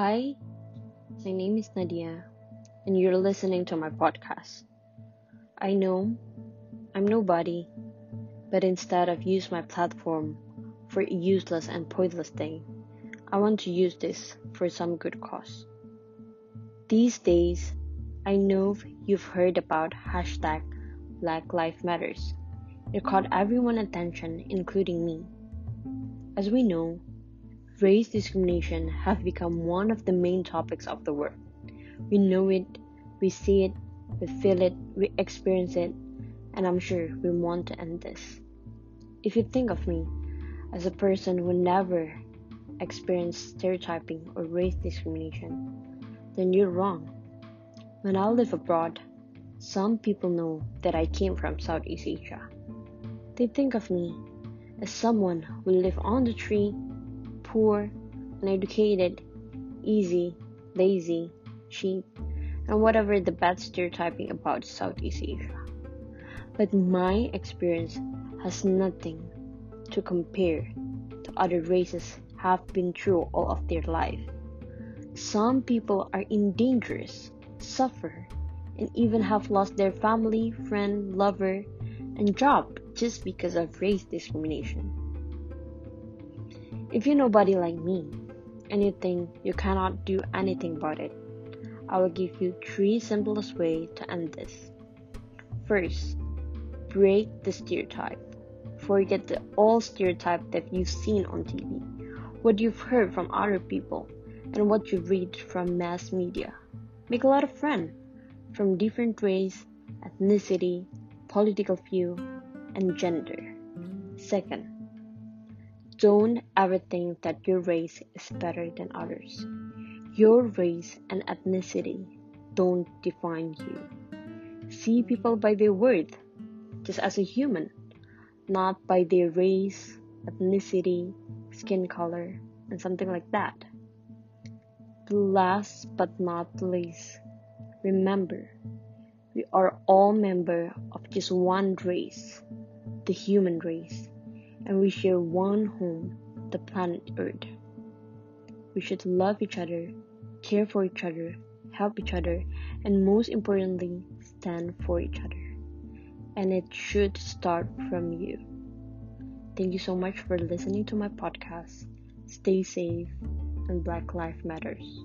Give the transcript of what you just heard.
Hi, my name is Nadia, and you're listening to my podcast. I know I'm nobody, but instead of use my platform for a useless and pointless thing, I want to use this for some good cause. These days, I know you've heard about hashtag Black Lives Matters. It caught everyone's attention, including me. As we know, race discrimination have become one of the main topics of the world. We know it, we see it, we feel it, we experience it, and I'm sure we want to end this. If you think of me as a person who never experienced stereotyping or race discrimination, then you're wrong. When I live abroad, some people know that I came from Southeast Asia. They think of me as someone who live on the tree, poor, uneducated, easy, lazy, cheap, and whatever the bad stereotyping about Southeast Asia. But my experience has nothing to compare to other races have been through all of their life. Some people are in dangers, suffer, and even have lost their family, friend, lover, and job just because of race discrimination. If you're nobody like me and you think you cannot do anything about it, I will give you three simplest ways to end this. First, break the stereotype. Forget the old stereotype that you've seen on TV, what you've heard from other people, and what you read from mass media. Make a lot of friends from different race, ethnicity, political view, and gender. Second, don't ever think that your race is better than others. Your race and ethnicity don't define you. See people by their worth, just as a human, not by their race, ethnicity, skin color, and something like that. Last but not least, remember, we are all members of just one race, the human race, and we share one home, the planet Earth. We should love each other, care for each other, help each other, and most importantly, stand for each other. And it should start from you. Thank you so much for listening to my podcast. Stay safe, and Black Life Matters.